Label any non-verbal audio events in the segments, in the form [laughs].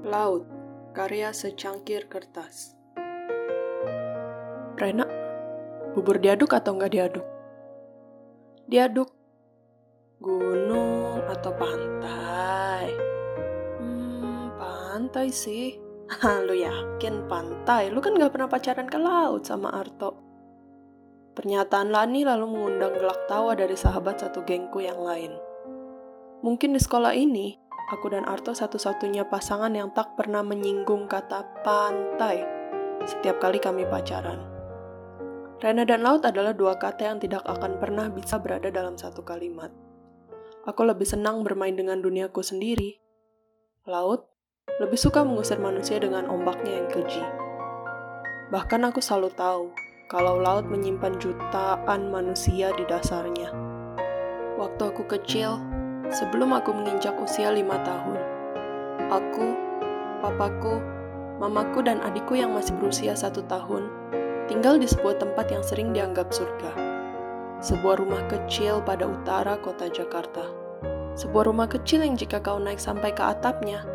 Laut, karya secangkir kertas. Rena, bubur diaduk atau nggak diaduk? Diaduk. Gunung atau pantai? Hmm, pantai sih. [laughs] Lu yakin pantai? Lu kan nggak pernah pacaran ke laut sama Arto. Pernyataan Lani lalu mengundang gelak tawa dari sahabat satu gengku yang lain. Mungkin di sekolah ini, aku dan Arto satu-satunya pasangan yang tak pernah menyinggung kata pantai setiap kali kami pacaran. Rena dan laut adalah dua kata yang tidak akan pernah bisa berada dalam satu kalimat. Aku lebih senang bermain dengan duniaku sendiri. Laut lebih suka mengusir manusia dengan ombaknya yang keji. Bahkan aku selalu tahu kalau laut menyimpan jutaan manusia di dasarnya. Waktu aku kecil, sebelum aku menginjak usia lima tahun, aku, papaku, mamaku, dan adikku yang masih berusia satu tahun tinggal di sebuah tempat yang sering dianggap surga. Sebuah rumah kecil pada utara kota Jakarta. Sebuah rumah kecil yang jika kau naik sampai ke atapnya,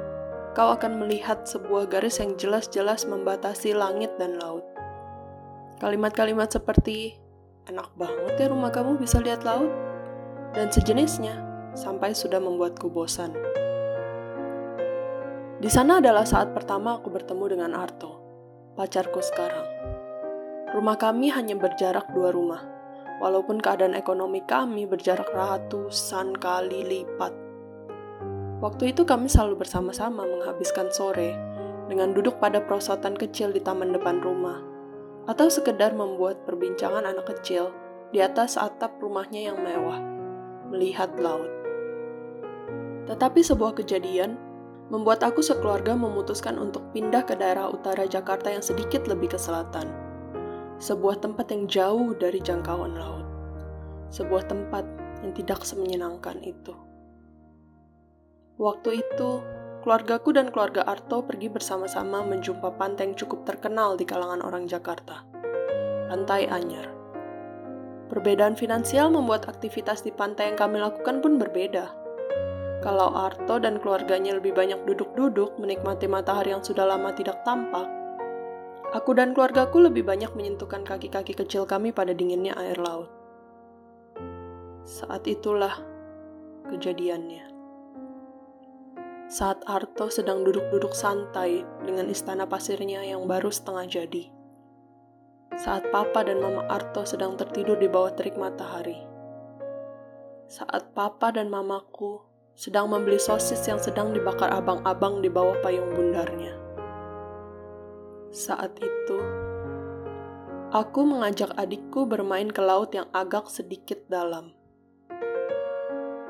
kau akan melihat sebuah garis yang jelas-jelas membatasi langit dan laut. Kalimat-kalimat seperti, enak banget ya rumah kamu bisa lihat laut, dan sejenisnya, sampai sudah membuatku bosan. Di sana adalah saat pertama aku bertemu dengan Arto, pacarku sekarang. Rumah kami hanya berjarak dua rumah, walaupun keadaan ekonomi kami berjarak ratusan kali lipat. Waktu itu kami selalu bersama-sama menghabiskan sore dengan duduk pada perosotan kecil di taman depan rumah, atau sekedar membuat perbincangan anak kecil di atas atap rumahnya yang mewah, melihat laut. Tetapi sebuah kejadian membuat aku sekeluarga memutuskan untuk pindah ke daerah utara Jakarta yang sedikit lebih ke selatan. Sebuah tempat yang jauh dari jangkauan laut. Sebuah tempat yang tidak semenyenangkan itu. Waktu itu, keluargaku dan keluarga Arto pergi bersama-sama menjumpa pantai yang cukup terkenal di kalangan orang Jakarta. Pantai Anyar. Perbedaan finansial membuat aktivitas di pantai yang kami lakukan pun berbeda. Kalau Arto dan keluarganya lebih banyak duduk-duduk menikmati matahari yang sudah lama tidak tampak, aku dan keluargaku lebih banyak menyentuhkan kaki-kaki kecil kami pada dinginnya air laut. Saat itulah kejadiannya. Saat Arto sedang duduk-duduk santai dengan istana pasirnya yang baru setengah jadi. Saat papa dan mama Arto sedang tertidur di bawah terik matahari. Saat papa dan mamaku sedang membeli sosis yang sedang dibakar abang-abang di bawah payung bundarnya. Saat itu, aku mengajak adikku bermain ke laut yang agak sedikit dalam.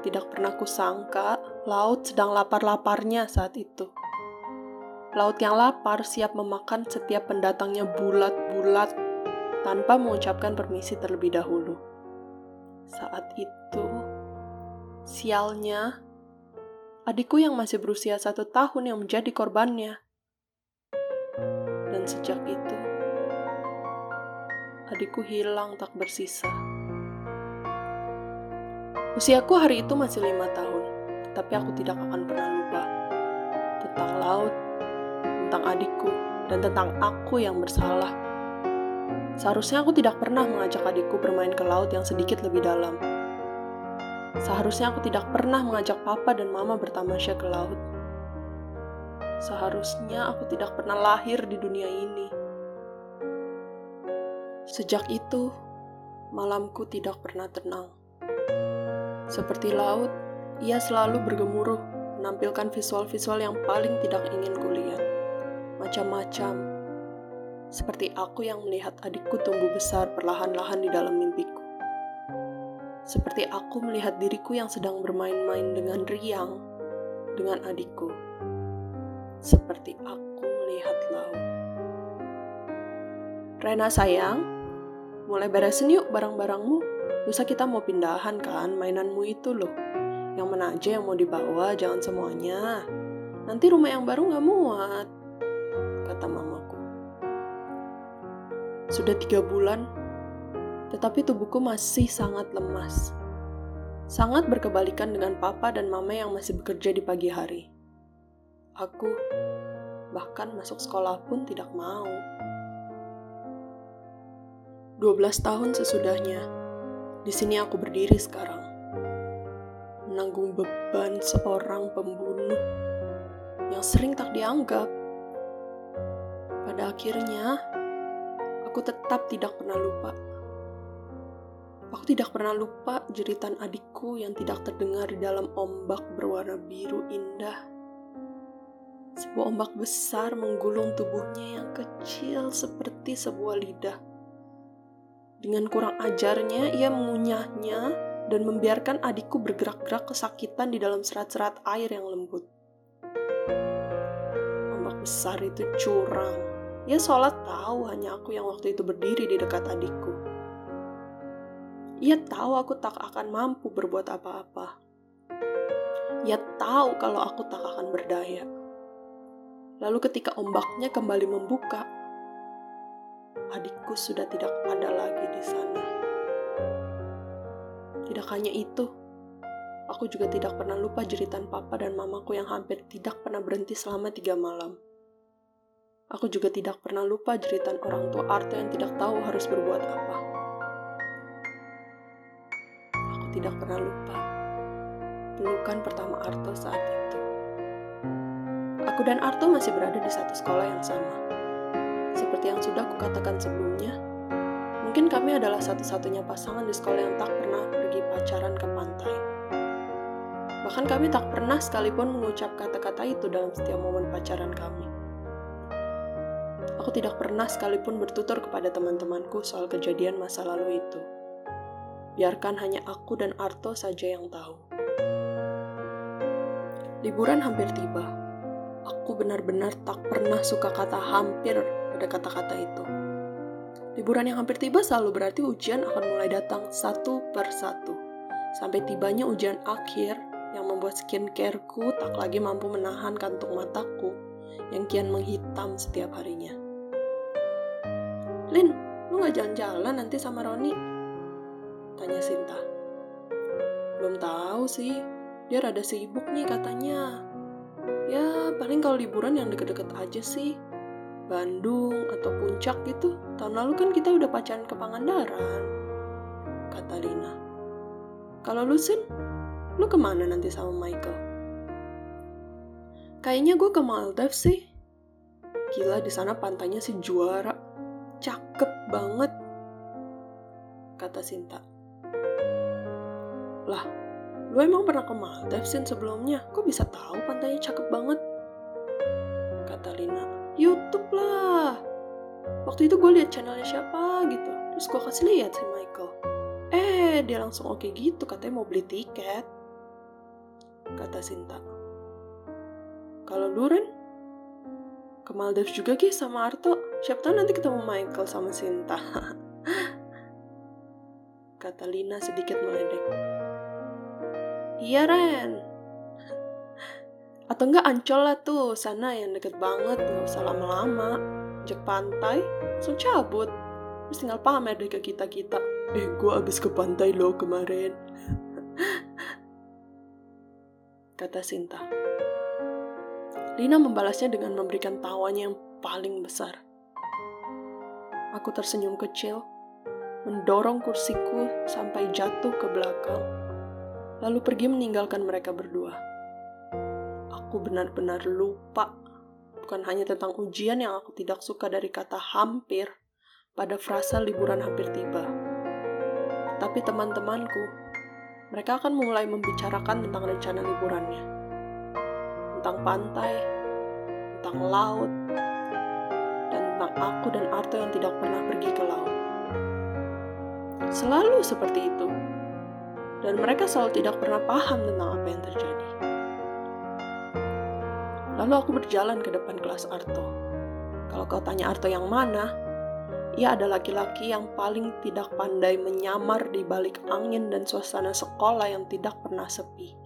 Tidak pernah kusangka laut sedang lapar-laparnya saat itu. Laut yang lapar siap memakan setiap pendatangnya bulat-bulat tanpa mengucapkan permisi terlebih dahulu. Saat itu, sialnya, adikku yang masih berusia satu tahun yang menjadi korbannya. Dan sejak itu, adikku hilang tak bersisa. Usiaku hari itu masih lima tahun, tapi aku tidak akan pernah lupa tentang laut, tentang adikku, dan tentang aku yang bersalah. Seharusnya aku tidak pernah mengajak adikku bermain ke laut yang sedikit lebih dalam Seharusnya aku tidak pernah mengajak papa dan mama bertamasya ke laut. Seharusnya aku tidak pernah lahir di dunia ini. Sejak itu, malamku tidak pernah tenang. Seperti laut, ia selalu bergemuruh, menampilkan visual-visual yang paling tidak ingin kulihat. Macam-macam, seperti aku yang melihat adikku tumbuh besar perlahan-lahan di dalam mimpiku seperti aku melihat diriku yang sedang bermain-main dengan riang dengan adikku, seperti aku melihat laut. Rena sayang, mulai beresin yuk barang-barangmu. Lusa kita mau pindahan kan mainanmu itu loh. Yang mana aja yang mau dibawa, jangan semuanya. Nanti rumah yang baru gak muat, kata mamaku. Sudah tiga bulan, tetapi tubuhku masih sangat lemas. Sangat berkebalikan dengan papa dan mama yang masih bekerja di pagi hari. Aku bahkan masuk sekolah pun tidak mau. 12 tahun sesudahnya, di sini aku berdiri sekarang. Menanggung beban seorang pembunuh yang sering tak dianggap. Pada akhirnya, aku tetap tidak pernah lupa. Aku tidak pernah lupa jeritan adikku yang tidak terdengar di dalam ombak berwarna biru indah. Sebuah ombak besar menggulung tubuhnya yang kecil seperti sebuah lidah. Dengan kurang ajarnya, ia mengunyahnya dan membiarkan adikku bergerak-gerak kesakitan di dalam serat-serat air yang lembut. Ombak besar itu curang. Ia seolah tahu hanya aku yang waktu itu berdiri di dekat adikku. Ia tahu aku tak akan mampu berbuat apa-apa. Ia tahu kalau aku tak akan berdaya. Lalu ketika ombaknya kembali membuka, adikku sudah tidak ada lagi di sana. Tidak hanya itu, aku juga tidak pernah lupa jeritan papa dan mamaku yang hampir tidak pernah berhenti selama tiga malam. Aku juga tidak pernah lupa jeritan orang tua Arto yang tidak tahu harus berbuat apa. Tidak pernah lupa pelukan pertama Arto saat itu. Aku dan Arto masih berada di satu sekolah yang sama. Seperti yang sudah kukatakan sebelumnya, mungkin kami adalah satu-satunya pasangan di sekolah yang tak pernah pergi pacaran ke pantai. Bahkan kami tak pernah sekalipun mengucap kata-kata itu dalam setiap momen pacaran kami. Aku tidak pernah sekalipun bertutur kepada teman-temanku soal kejadian masa lalu itu. Biarkan hanya aku dan Arto saja yang tahu. Liburan hampir tiba. Aku benar-benar tak pernah suka kata hampir pada kata-kata itu. Liburan yang hampir tiba selalu berarti ujian akan mulai datang satu per satu. Sampai tibanya ujian akhir yang membuat skincareku tak lagi mampu menahan kantung mataku yang kian menghitam setiap harinya. Lin, lu gak jalan-jalan nanti sama Roni? Tanya Sinta. Belum tahu sih, dia rada sibuk nih katanya. Ya, paling kalau liburan yang deket-deket aja sih. Bandung atau puncak gitu. Tahun lalu kan kita udah pacaran ke Pangandaran. Kata Lina. Kalau lu Sin, lu ke mana nanti sama Michael? Kayaknya gue ke Maldives sih. Gila di sana pantainya sih juara. Cakep banget. Kata Sinta. Lah, lu emang pernah ke Maldives sebelumnya? Kok bisa tahu pantainya cakep banget? Kata Lina, Youtube lah. Waktu itu gue liat channelnya siapa gitu. Terus gue kasih lihat si Michael. Eh, dia langsung oke gitu, katanya mau beli tiket. Kata Sinta. Kalau lu, Ren? Ke Maldives juga Ki sama Arto. Siapa tahu nanti ketemu Michael sama Sinta. [laughs] Kata Lina sedikit meledek. Iya Ren. Atau enggak Ancol lah tuh, sana yang deket banget, nggak usah lama-lama. Jek pantai, langsung cabut. Terus tinggal pamer deh ke kita-kita. Eh, gue abis ke pantai loh kemarin. Kata Sinta. Lina membalasnya dengan memberikan tawanya yang paling besar. Aku tersenyum kecil, mendorong kursiku sampai jatuh ke belakang lalu pergi meninggalkan mereka berdua. Aku benar-benar lupa, bukan hanya tentang ujian yang aku tidak suka dari kata hampir pada frasa liburan hampir tiba. Tapi teman-temanku, mereka akan mulai membicarakan tentang rencana liburannya. Tentang pantai, tentang laut, dan tentang aku dan Arto yang tidak pernah pergi ke laut. Selalu seperti itu dan mereka selalu tidak pernah paham tentang apa yang terjadi. Lalu aku berjalan ke depan kelas Arto. Kalau kau tanya Arto yang mana, ia adalah laki-laki yang paling tidak pandai menyamar di balik angin dan suasana sekolah yang tidak pernah sepi.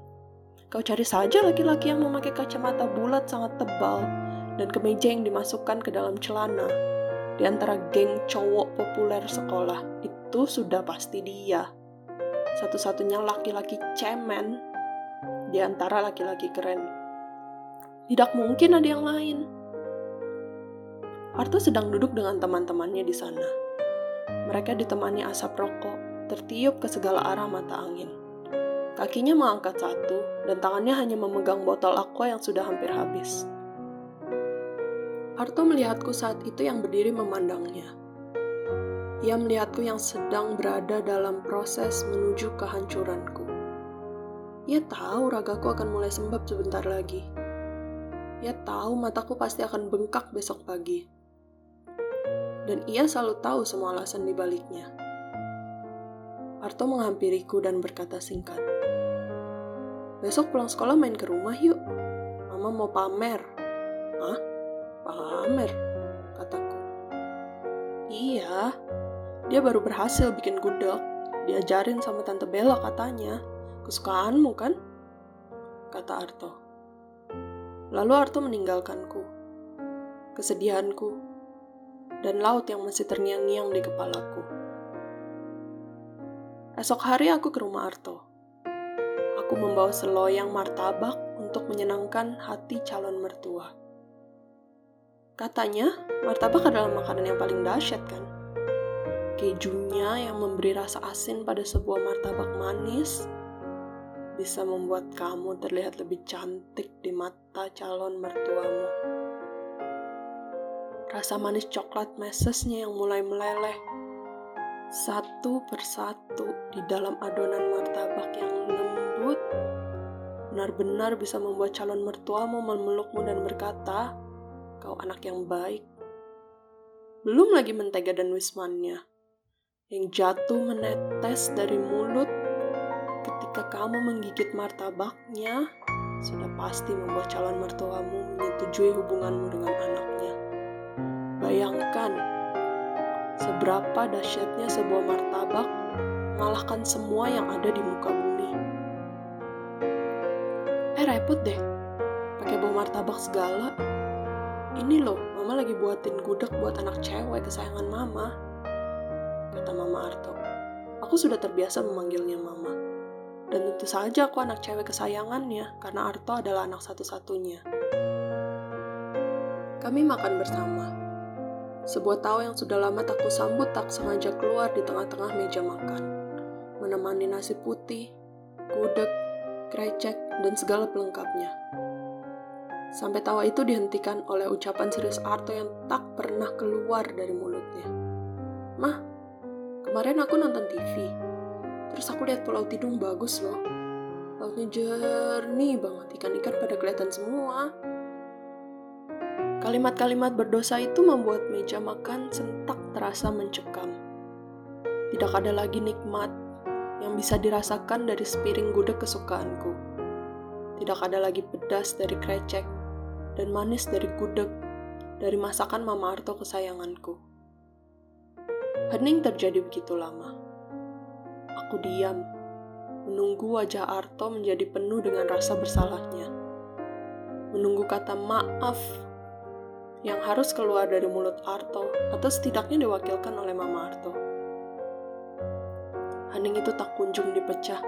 Kau cari saja laki-laki yang memakai kacamata bulat sangat tebal dan kemeja yang dimasukkan ke dalam celana. Di antara geng cowok populer sekolah, itu sudah pasti dia satu-satunya laki-laki cemen di antara laki-laki keren. Tidak mungkin ada yang lain. Arto sedang duduk dengan teman-temannya di sana. Mereka ditemani asap rokok, tertiup ke segala arah mata angin. Kakinya mengangkat satu, dan tangannya hanya memegang botol aqua yang sudah hampir habis. Arto melihatku saat itu yang berdiri memandangnya. Ia melihatku yang sedang berada dalam proses menuju kehancuranku. Ia tahu ragaku akan mulai sembab sebentar lagi. Ia tahu mataku pasti akan bengkak besok pagi dan ia selalu tahu semua alasan di baliknya. Arto menghampiriku dan berkata singkat, Besok pulang sekolah main ke rumah yuk. Mama mau pamer. Hah? Pamer? Kataku. Iya, dia baru berhasil bikin gudeg. Diajarin sama Tante Bella katanya. Kesukaanmu kan? Kata Arto. Lalu Arto meninggalkanku. Kesedihanku dan laut yang masih terngiang-ngiang di kepalaku. Esok hari aku ke rumah Arto. Aku membawa seloyang martabak untuk menyenangkan hati calon mertua. Katanya, martabak adalah makanan yang paling dahsyat kan? Kejunya yang memberi rasa asin pada sebuah martabak manis bisa membuat kamu terlihat lebih cantik di mata calon mertuamu rasa manis coklat mesesnya yang mulai meleleh. Satu persatu di dalam adonan martabak yang lembut, benar-benar bisa membuat calon mertuamu memelukmu dan berkata, kau anak yang baik. Belum lagi mentega dan wismannya, yang jatuh menetes dari mulut ketika kamu menggigit martabaknya, sudah pasti membuat calon mertuamu menyetujui hubunganmu dengan anaknya. Bayangkan seberapa dahsyatnya sebuah martabak mengalahkan semua yang ada di muka bumi. Eh repot deh, pakai bawa martabak segala. Ini loh, mama lagi buatin gudeg buat anak cewek kesayangan mama. Kata mama Arto. Aku sudah terbiasa memanggilnya mama. Dan tentu saja aku anak cewek kesayangannya, karena Arto adalah anak satu-satunya. Kami makan bersama sebuah tahu yang sudah lama tak kusambut tak sengaja keluar di tengah-tengah meja makan. Menemani nasi putih, gudeg, krecek, dan segala pelengkapnya. Sampai tawa itu dihentikan oleh ucapan serius Arto yang tak pernah keluar dari mulutnya. Mah, kemarin aku nonton TV. Terus aku lihat Pulau Tidung bagus loh. Lautnya jernih banget, ikan-ikan pada kelihatan semua. Kalimat-kalimat berdosa itu membuat meja makan sentak terasa mencekam. Tidak ada lagi nikmat yang bisa dirasakan dari sepiring gudeg kesukaanku. Tidak ada lagi pedas dari krecek dan manis dari gudeg dari masakan Mama Arto kesayanganku. Hening terjadi begitu lama. Aku diam, menunggu wajah Arto menjadi penuh dengan rasa bersalahnya. Menunggu kata maaf yang harus keluar dari mulut Arto atau setidaknya diwakilkan oleh Mama Arto. Hening itu tak kunjung dipecah.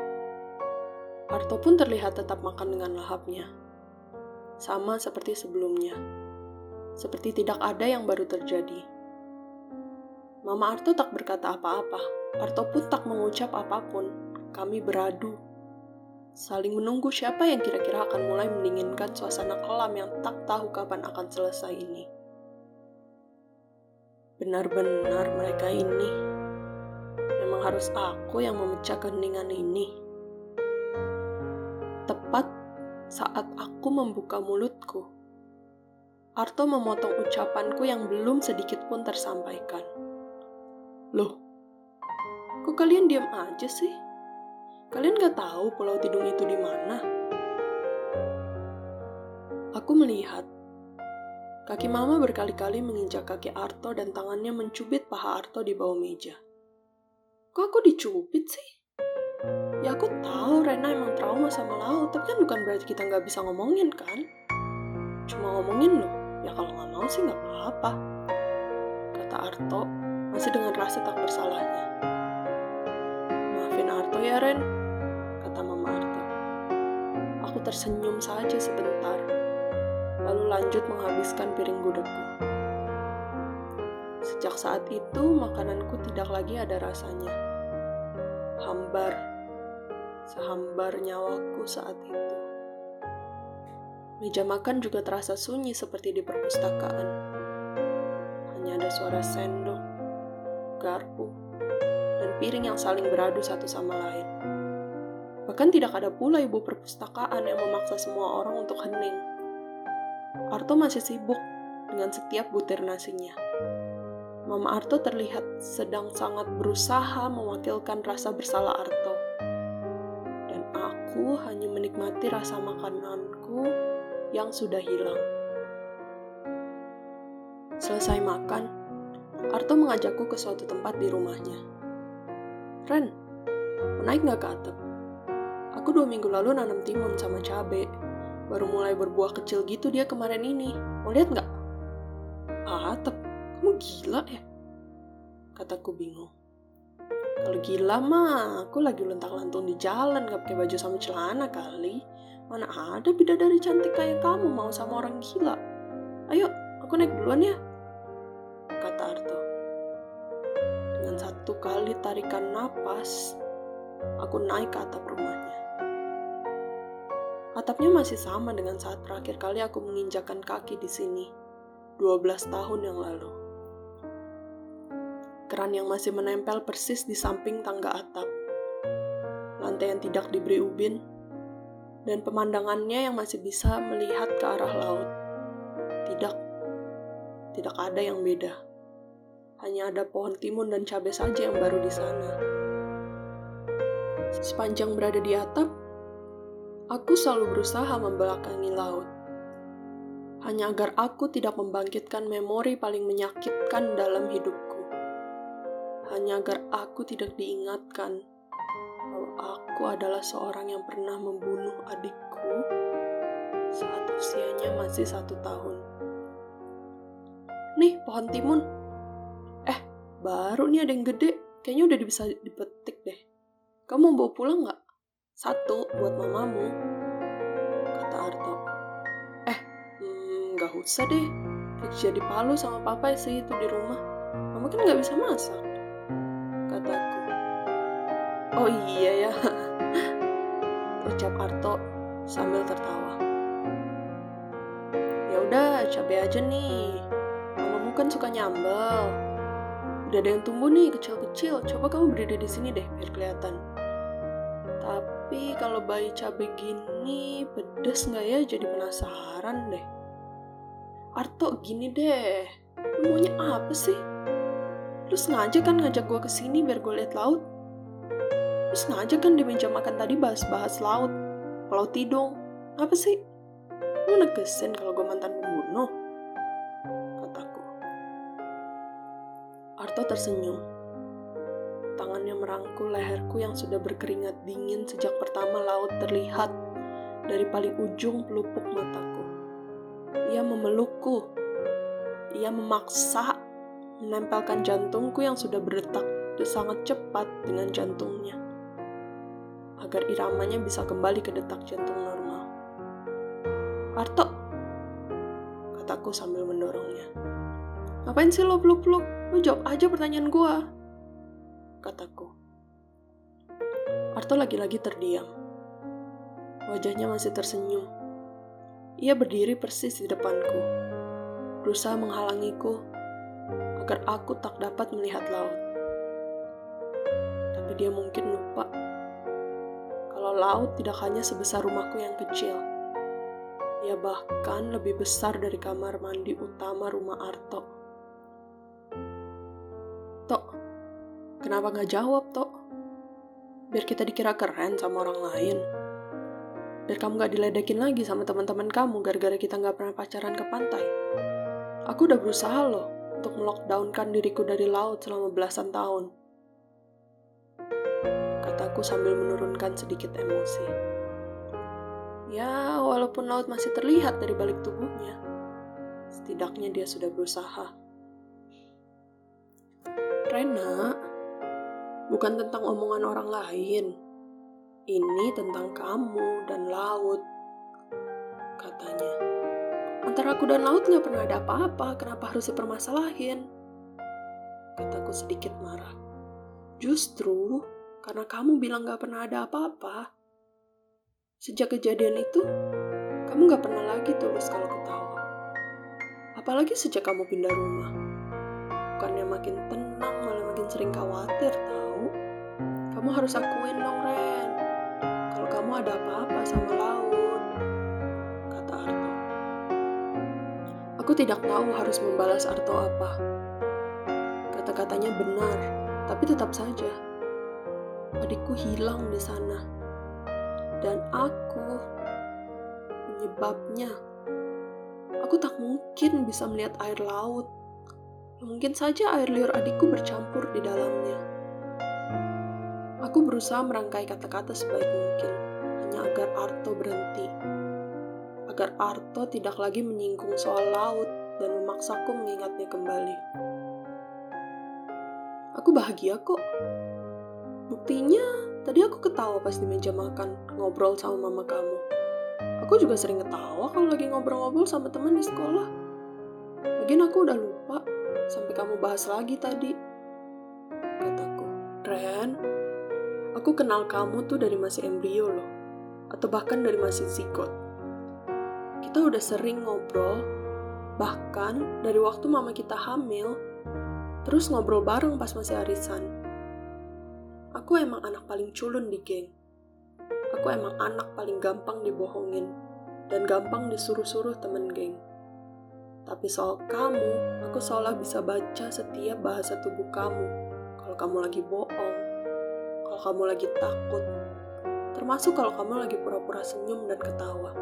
Arto pun terlihat tetap makan dengan lahapnya. Sama seperti sebelumnya. Seperti tidak ada yang baru terjadi. Mama Arto tak berkata apa-apa. Arto pun tak mengucap apa pun. Kami beradu saling menunggu siapa yang kira-kira akan mulai mendinginkan suasana kelam yang tak tahu kapan akan selesai ini. Benar-benar mereka ini memang harus aku yang memecah keheningan ini. Tepat saat aku membuka mulutku, Arto memotong ucapanku yang belum sedikit pun tersampaikan. Loh, kok kalian diam aja sih? Kalian gak tahu Pulau Tidung itu di mana? Aku melihat kaki mama berkali-kali menginjak kaki Arto dan tangannya mencubit paha Arto di bawah meja. Kok aku dicubit sih? Ya aku tahu Rena emang trauma sama laut, tapi kan bukan berarti kita nggak bisa ngomongin kan? Cuma ngomongin loh, ya kalau nggak mau sih nggak apa-apa. Kata Arto, masih dengan rasa tak bersalahnya. Maafin Arto ya Ren, tersenyum saja sebentar, lalu lanjut menghabiskan piring gudegku. Sejak saat itu, makananku tidak lagi ada rasanya. Hambar, sehambar nyawaku saat itu. Meja makan juga terasa sunyi seperti di perpustakaan. Hanya ada suara sendok, garpu, dan piring yang saling beradu satu sama lain. Bahkan tidak ada pula ibu perpustakaan yang memaksa semua orang untuk hening. Arto masih sibuk dengan setiap butir nasinya. Mama Arto terlihat sedang sangat berusaha mewakilkan rasa bersalah Arto. Dan aku hanya menikmati rasa makananku yang sudah hilang. Selesai makan, Arto mengajakku ke suatu tempat di rumahnya. Ren, naik nggak ke atap? Aku dua minggu lalu nanam timun sama cabe. Baru mulai berbuah kecil gitu dia kemarin ini. Mau lihat nggak? Atap, kamu gila ya? Kataku bingung. Kalau gila mah, aku lagi lontang-lantung di jalan gak pakai baju sama celana kali. Mana ada bidadari cantik kayak kamu mau sama orang gila? Ayo, aku naik duluan ya. Satu kali tarikan napas, aku naik ke atap rumahnya. Atapnya masih sama dengan saat terakhir kali aku menginjakan kaki di sini, 12 tahun yang lalu. Keran yang masih menempel persis di samping tangga atap. Lantai yang tidak diberi ubin, dan pemandangannya yang masih bisa melihat ke arah laut. Tidak, tidak ada yang beda. Hanya ada pohon timun dan cabai saja yang baru di sana. Sepanjang berada di atap, Aku selalu berusaha membelakangi laut. Hanya agar aku tidak membangkitkan memori paling menyakitkan dalam hidupku. Hanya agar aku tidak diingatkan bahwa aku adalah seorang yang pernah membunuh adikku saat usianya masih satu tahun. Nih, pohon timun. Baru nih ada yang gede. Kayaknya udah bisa dipetik deh. Kamu mau bawa pulang nggak? Satu buat mamamu, kata Arto. Eh, hmm, gak usah deh. Fix jadi palu sama papa sih itu di rumah. Mama kan gak bisa masak, kataku. Oh iya ya, [laughs] ucap Arto sambil tertawa. Ya udah, cabai aja nih. Mamamu kan suka nyambel. Udah ada yang tumbuh nih kecil-kecil. Coba kamu berdiri di sini deh biar kelihatan. Tapi kalau bayi cabai gini pedes nggak ya? Jadi penasaran deh. Arto gini deh, lu maunya apa sih? Lu sengaja kan ngajak gue ke sini biar gue lihat laut? Lu sengaja kan di meja makan tadi bahas-bahas laut, Pulau Tidung. Apa sih? Lu negesin kalau gue mantan pembunuh? Tersenyum tangannya merangkul leherku yang sudah berkeringat dingin sejak pertama laut terlihat dari paling ujung pelupuk mataku. Ia memelukku. Ia memaksa menempelkan jantungku yang sudah berdetak sangat cepat dengan jantungnya. Agar iramanya bisa kembali ke detak jantung normal. Arto, kataku sambil mendorongnya. Ngapain sih lo peluk-peluk? Lo jawab aja pertanyaan gua kataku. Arto lagi-lagi terdiam. Wajahnya masih tersenyum. Ia berdiri persis di depanku, berusaha menghalangiku agar aku tak dapat melihat laut. Tapi dia mungkin lupa kalau laut tidak hanya sebesar rumahku yang kecil. Ia bahkan lebih besar dari kamar mandi utama rumah Arto. Kenapa gak jawab, Tok? Biar kita dikira keren sama orang lain. Biar kamu gak diledekin lagi sama teman-teman kamu gara-gara kita gak pernah pacaran ke pantai. Aku udah berusaha loh untuk melockdownkan diriku dari laut selama belasan tahun. Kataku sambil menurunkan sedikit emosi. Ya, walaupun laut masih terlihat dari balik tubuhnya, setidaknya dia sudah berusaha. Rena, bukan tentang omongan orang lain. Ini tentang kamu dan laut, katanya. Antara aku dan laut gak pernah ada apa-apa, kenapa harus dipermasalahin? aku sedikit marah. Justru karena kamu bilang gak pernah ada apa-apa. Sejak kejadian itu, kamu gak pernah lagi tulus kalau ketawa. Apalagi sejak kamu pindah rumah. Bukannya makin tenang, malah makin sering khawatir tahu. Kamu harus akuin dong, Ren. Kalau kamu ada apa-apa sama laut. Kata Arto. Aku tidak tahu harus membalas Arto apa. Kata-katanya benar, tapi tetap saja. Adikku hilang di sana. Dan aku penyebabnya. Aku tak mungkin bisa melihat air laut. Mungkin saja air liur adikku bercampur di dalamnya. Aku berusaha merangkai kata-kata sebaik mungkin, hanya agar Arto berhenti. Agar Arto tidak lagi menyinggung soal laut dan memaksaku mengingatnya kembali. Aku bahagia kok. Buktinya, tadi aku ketawa pas di meja makan, ngobrol sama mama kamu. Aku juga sering ketawa kalau lagi ngobrol-ngobrol sama teman di sekolah. Lagian aku udah lupa sampai kamu bahas lagi tadi. Kataku, Ren, aku kenal kamu tuh dari masih embrio loh. Atau bahkan dari masih zigot. Kita udah sering ngobrol, bahkan dari waktu mama kita hamil, terus ngobrol bareng pas masih arisan. Aku emang anak paling culun di geng aku emang anak paling gampang dibohongin dan gampang disuruh-suruh temen geng. Tapi soal kamu, aku seolah bisa baca setiap bahasa tubuh kamu. Kalau kamu lagi bohong, kalau kamu lagi takut, termasuk kalau kamu lagi pura-pura senyum dan ketawa.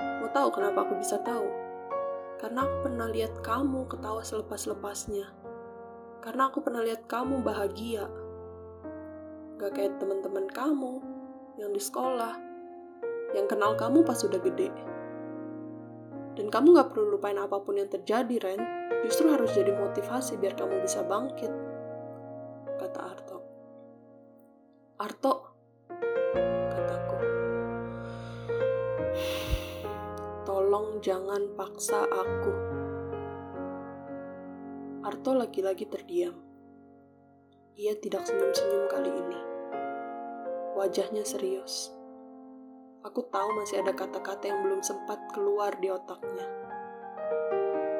Mau tahu kenapa aku bisa tahu? Karena aku pernah lihat kamu ketawa selepas-lepasnya. Karena aku pernah lihat kamu bahagia. Gak kayak teman-teman kamu yang di sekolah, yang kenal kamu pas sudah gede. Dan kamu gak perlu lupain apa pun yang terjadi, Ren. Justru harus jadi motivasi biar kamu bisa bangkit. Kata Arto. Arto, kataku. Tolong jangan paksa aku. Arto lagi-lagi terdiam. Ia tidak senyum-senyum kali ini. Wajahnya serius. Aku tahu masih ada kata-kata yang belum sempat keluar di otaknya.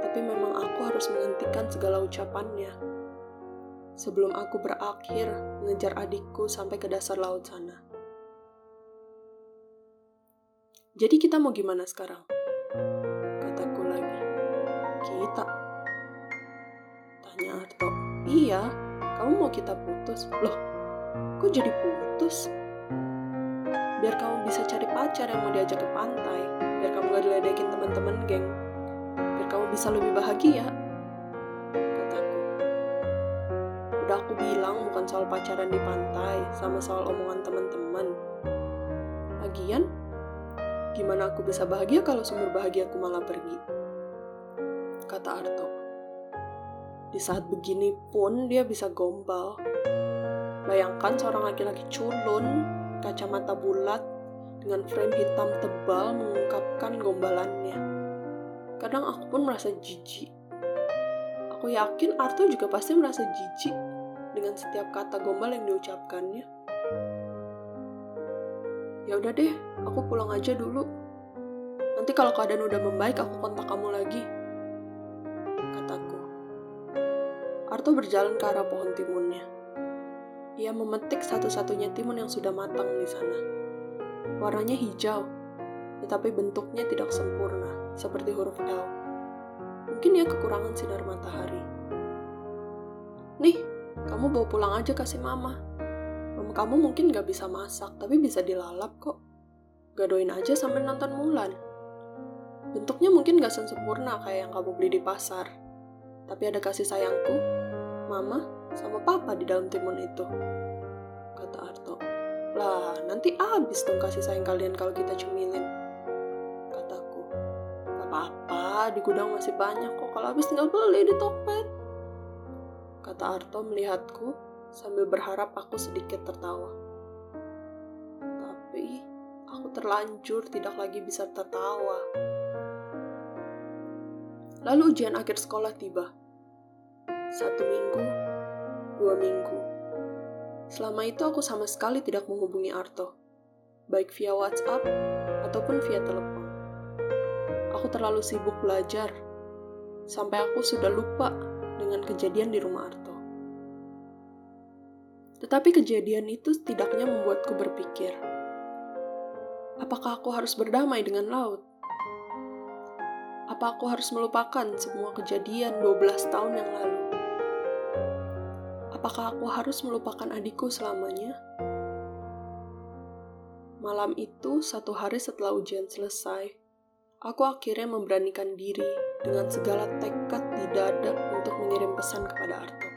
Tapi memang aku harus menghentikan segala ucapannya. Sebelum aku berakhir mengejar adikku sampai ke dasar laut sana. Jadi kita mau gimana sekarang? Kataku lagi. Kita? Tanya Arto. Iya, kamu mau kita putus? Loh, kok jadi putus? biar kamu bisa cari pacar yang mau diajak ke pantai, biar kamu gak diledekin teman-teman geng, biar kamu bisa lebih bahagia. Soal pacaran di pantai, sama soal omongan teman-teman. Lagian, gimana aku bisa bahagia kalau sumber bahagiaku malah pergi? Kata Arto. Di saat begini pun dia bisa gombal. Bayangkan seorang laki-laki culun kacamata bulat dengan frame hitam tebal mengungkapkan gombalannya. Kadang aku pun merasa jijik. Aku yakin Arto juga pasti merasa jijik dengan setiap kata gombal yang diucapkannya. Ya udah deh, aku pulang aja dulu. Nanti kalau keadaan udah membaik, aku kontak kamu lagi. Kataku. Arto berjalan ke arah pohon timunnya. Ia memetik satu-satunya timun yang sudah matang di sana. Warnanya hijau, tetapi bentuknya tidak sempurna, seperti huruf L. Mungkin ia kekurangan sinar matahari. Nih, kamu bawa pulang aja kasih mama. Mama kamu mungkin gak bisa masak, tapi bisa dilalap kok. Gadoin aja sambil nonton Mulan. Bentuknya mungkin gak sempurna kayak yang kamu beli di pasar. Tapi ada kasih sayangku, mama, sama papa di dalam timun itu. Kata Arto. Lah, nanti abis dong kasih sayang kalian kalau kita cemilin. Kataku. Gak apa-apa, di gudang masih banyak kok. Kalau habis tinggal beli di Tokped. Kata Arto melihatku sambil berharap aku sedikit tertawa. Tapi, aku terlanjur tidak lagi bisa tertawa. Lalu ujian akhir sekolah tiba. Satu minggu dua minggu. Selama itu aku sama sekali tidak menghubungi Arto, baik via WhatsApp ataupun via telepon. Aku terlalu sibuk belajar, sampai aku sudah lupa dengan kejadian di rumah Arto. Tetapi kejadian itu setidaknya membuatku berpikir, apakah aku harus berdamai dengan laut? Apa aku harus melupakan semua kejadian 12 tahun yang lalu? Apakah aku harus melupakan adikku selamanya? Malam itu, satu hari setelah ujian selesai, aku akhirnya memberanikan diri dengan segala tekad di dada untuk mengirim pesan kepada Arto.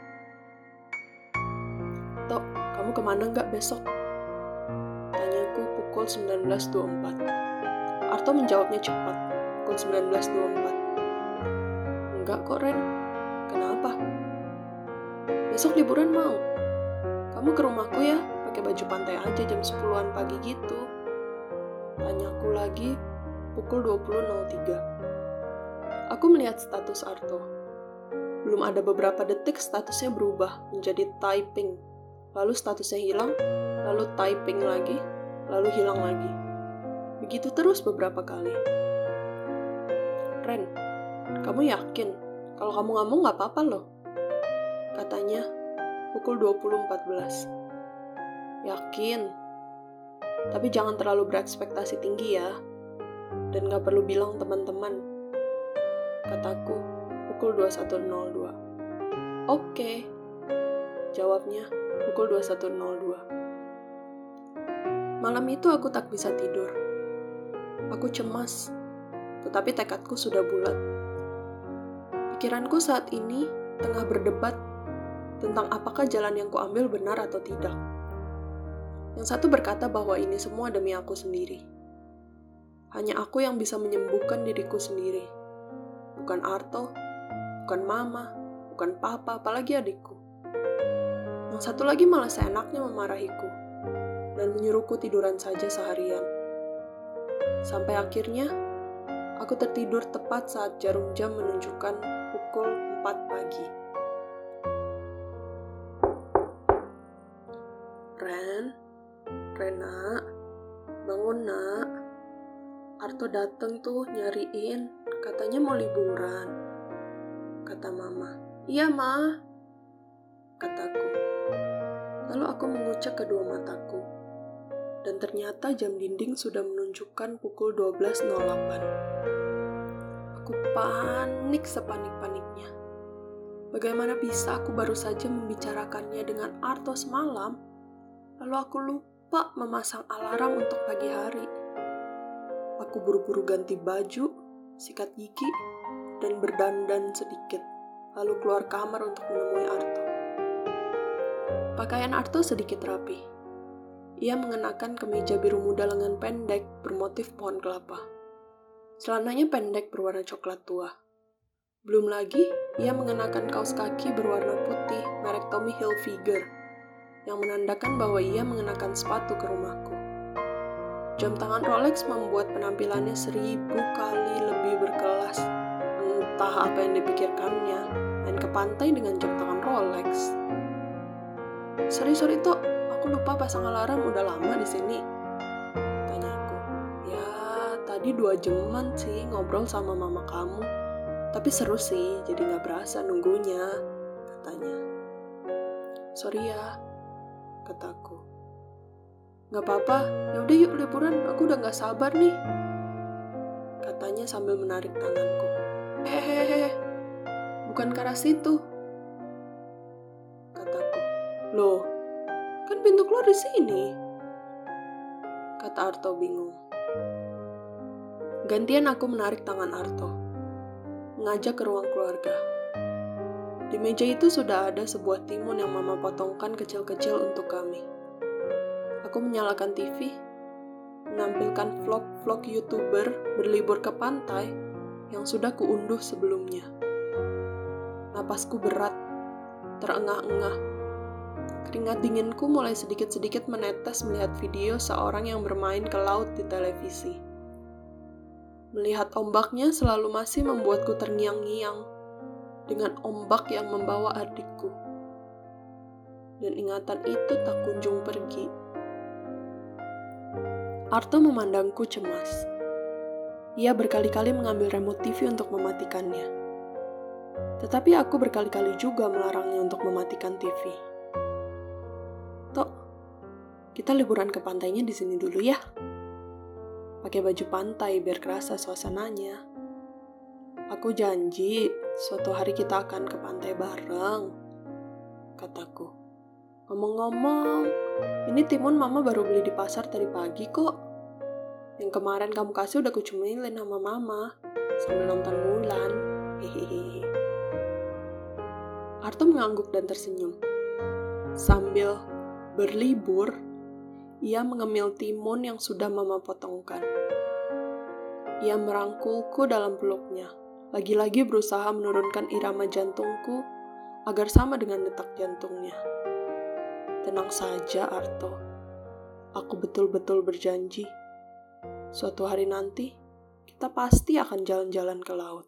Tok, kamu ke mana nggak besok? Tanyaku pukul 19.24. Arto menjawabnya cepat, pukul 19.24. Enggak kok, Ren. Kenapa? Besok liburan mau. Kamu ke rumahku ya, pakai baju pantai aja jam 10-an pagi gitu. Tanyaku lagi pukul 20.03. Aku melihat status Arto. Belum ada beberapa detik statusnya berubah menjadi typing. Lalu statusnya hilang, lalu typing lagi, lalu hilang lagi. Begitu terus beberapa kali. Ren, kamu yakin kalau kamu ngomong nggak apa-apa loh? Katanya, pukul 20.14. Yakin. Tapi jangan terlalu berekspektasi tinggi ya. Dan gak perlu bilang teman-teman. Kataku, pukul 21.02. Oke. Jawabnya, pukul 21.02. Malam itu aku tak bisa tidur. Aku cemas, tetapi tekadku sudah bulat. Pikiranku saat ini tengah berdebat tentang apakah jalan yang kuambil benar atau tidak. Yang satu berkata bahwa ini semua demi aku sendiri. Hanya aku yang bisa menyembuhkan diriku sendiri. Bukan Arto, bukan Mama, bukan Papa, apalagi adikku. Yang satu lagi malah seenaknya memarahiku dan menyuruhku tiduran saja seharian. Sampai akhirnya, aku tertidur tepat saat jarum jam menunjukkan pukul 4 pagi. Ren, Rena, bangun nak. Arto dateng tuh nyariin, katanya mau liburan. Kata mama, iya ma, kataku. Lalu aku mengucap kedua mataku. Dan ternyata jam dinding sudah menunjukkan pukul 12.08. Aku panik sepanik-paniknya. Bagaimana bisa aku baru saja membicarakannya dengan Arto semalam? Lalu aku lupa memasang alarm untuk pagi hari. Aku buru-buru ganti baju, sikat gigi, dan berdandan sedikit, lalu keluar kamar untuk menemui Arto. Pakaian Arto sedikit rapi. Ia mengenakan kemeja biru muda lengan pendek bermotif pohon kelapa. Celananya pendek berwarna coklat tua. Belum lagi, ia mengenakan kaos kaki berwarna putih merek Tommy Hilfiger yang menandakan bahwa ia mengenakan sepatu ke rumahku. Jam tangan Rolex membuat penampilannya seribu kali lebih berkelas. Entah apa yang dipikirkannya, main ke pantai dengan jam tangan Rolex. Sorry, sorry, Tok. Aku lupa pasang alarm udah lama di sini. Tanya aku. Ya, tadi dua jaman sih ngobrol sama mama kamu. Tapi seru sih, jadi nggak berasa nunggunya, katanya. Sorry ya, kataku. Gak apa-apa, yaudah yuk liburan, aku udah gak sabar nih. Katanya sambil menarik tanganku. Hehehe, bukan ke arah situ. Kataku. Loh, kan pintu keluar di sini. Kata Arto bingung. Gantian aku menarik tangan Arto. Mengajak ke ruang keluarga. Di meja itu sudah ada sebuah timun yang mama potongkan kecil-kecil untuk kami. Aku menyalakan TV, menampilkan vlog-vlog YouTuber berlibur ke pantai yang sudah kuunduh sebelumnya. Napasku berat, terengah-engah. Keringat dinginku mulai sedikit-sedikit menetes melihat video seorang yang bermain ke laut di televisi. Melihat ombaknya selalu masih membuatku terngiang-ngiang dengan ombak yang membawa adikku. dan ingatan itu tak kunjung pergi. Arto memandangku cemas. Ia berkali-kali mengambil remote TV untuk mematikannya. Tetapi aku berkali-kali juga melarangnya untuk mematikan TV. Tok, kita liburan ke pantainya di sini dulu ya. Pakai baju pantai biar kerasa suasananya. Aku janji suatu hari kita akan ke pantai bareng, kataku. Ngomong-ngomong, ini timun mama baru beli di pasar tadi pagi kok. Yang kemarin kamu kasih udah kucumilin sama mama sambil nonton bulan. Hehehe. Arto mengangguk dan tersenyum. Sambil berlibur, ia mengemil timun yang sudah mama potongkan. Ia merangkulku dalam peluknya lagi-lagi berusaha menurunkan irama jantungku agar sama dengan detak jantungnya. Tenang saja, Arto. Aku betul-betul berjanji. Suatu hari nanti, kita pasti akan jalan-jalan ke laut.